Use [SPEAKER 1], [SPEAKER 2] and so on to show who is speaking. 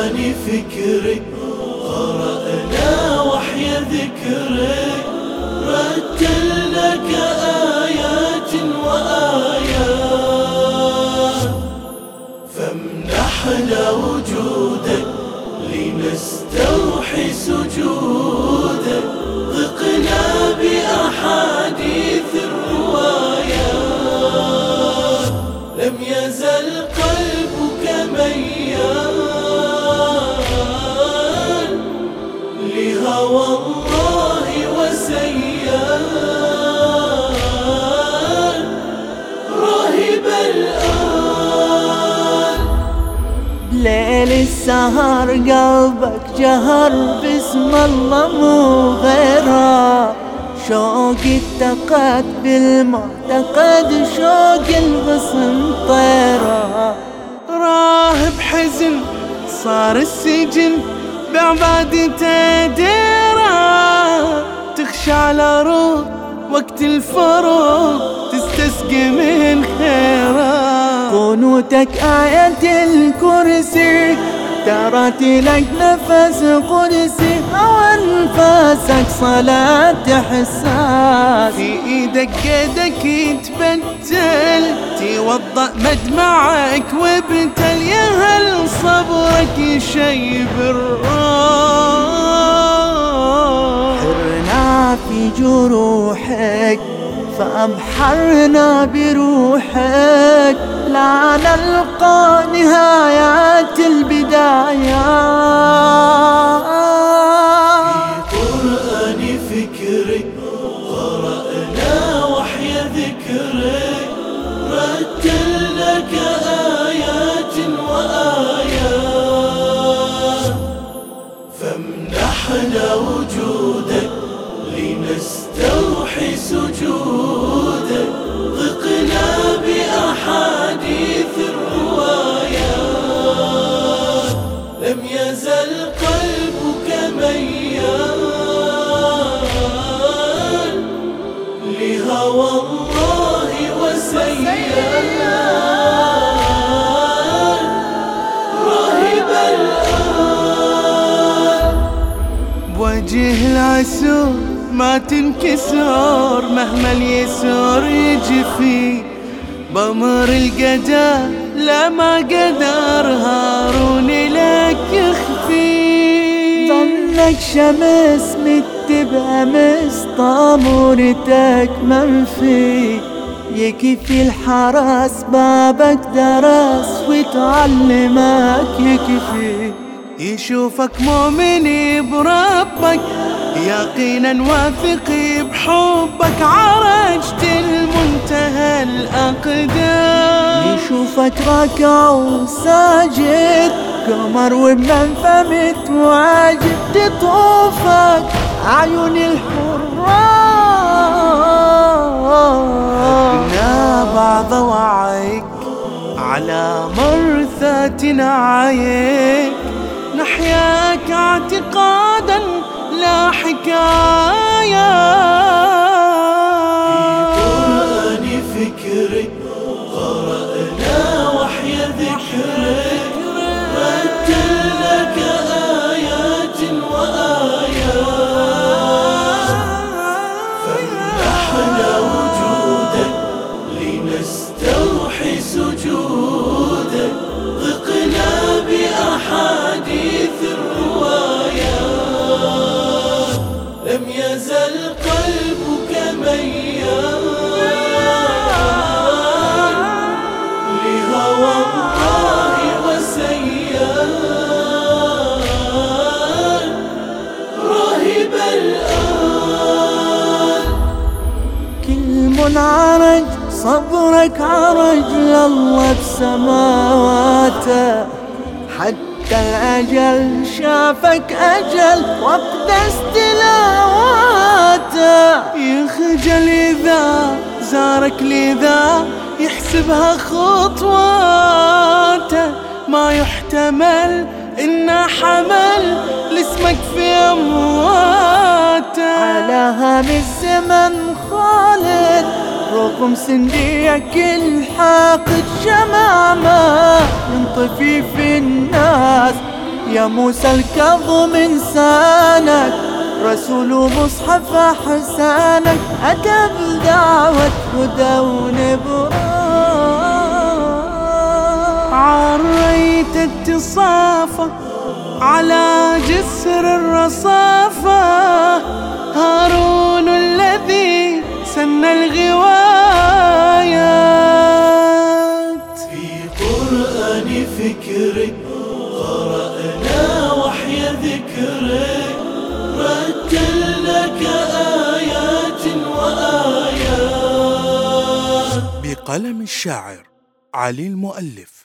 [SPEAKER 1] أغاني فكرك قرأنا وحي ذكرك رتل لهوى الله وسيال راهب الآن.
[SPEAKER 2] ليل السهر قلبك جهر باسم الله مو غيره. شوق اتقد بالمعتقد شوق الغصن طيره. راهب حزن صار السجن بعبادته تخشى على روح وقت الفروق تستسقي من خيره قنوتك آية الكرسي ترى لك نفس قدسي. أو أنفاسك صلاة حساس في إيدك يدك يتبتل توضأ مدمعك وابتل. يا هل صبرك يشيب الروح جروحك فأبحرنا بروحك. لا نلقى نهايات البدايات
[SPEAKER 1] قرآن فكرك وحي ذكرك. رتلناك آيات وآيات. فامنحنا وجودك. لنستوحي سجودك ذقنا بأحاديث الروايات لم يزل قلبك ميال لهوى الله وسيال. راهب الآن.
[SPEAKER 2] بوجه العسور ما تنكسر مهما اليسور يجي فيه بمر القدر لا ما قدر هارون لك يخفي. ظنك شمس متبع مس طامورتك منفي. يكفي الحرس بابك درس وتعلمك يكفي. يشوفك مؤمن بربك يقينا واثق بحبك عرجت المنتهى الأقدام. يشوفك راكع وساجد قمر ومن فمت واجد تطوفك عيون الحراء بعض وعيك على مرثاة نعيك نحياك اعتقادا لا حكاية.
[SPEAKER 1] يزل قلبك ميال لهوى الله وسيال. راهب الآن.
[SPEAKER 2] كل منعرج صبرك عرج لله بسماواته حتى الأجل شافك أجل وقت استلاواته يخجل إذا زارك لذا يحسبها خطواته ما يحتمل إنه حمل لاسمك في أمواته على هام الزمن رغم سنديك الحاقد شمامة ينطفي في الناس.
[SPEAKER 1] يا موسى الكظم انسانك رسول مصحف حسانك. أتى بدعوة هدى ونبرة عريت اتصافة على جسر الرصافة. هارون
[SPEAKER 3] بقلم الشاعر علي المؤلف.